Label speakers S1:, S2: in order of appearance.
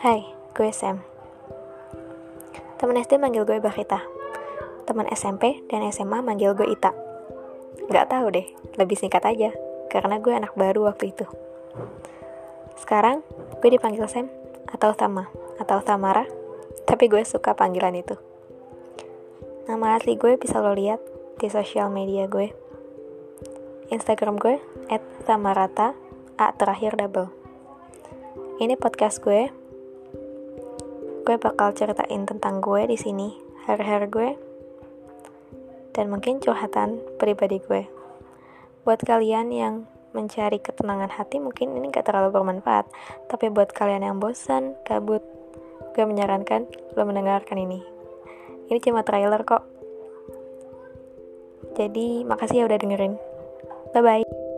S1: Hai, gue Sam. Temen SD manggil gue Barita. Temen SMP dan SMA manggil gue Ita. Gak tahu deh, lebih singkat aja, karena gue anak baru waktu itu. Sekarang, gue dipanggil Sam, atau Tama, atau Tamara, tapi gue suka panggilan itu. Nama asli gue bisa lo lihat di sosial media gue. Instagram gue, at tamarata, A terakhir double. Ini podcast gue, gue bakal ceritain tentang gue di sini, hari-hari gue, dan mungkin curhatan pribadi gue. Buat kalian yang mencari ketenangan hati mungkin ini gak terlalu bermanfaat, tapi buat kalian yang bosan, kabut, gue menyarankan lo mendengarkan ini. Ini cuma trailer kok. Jadi, makasih ya udah dengerin. Bye-bye.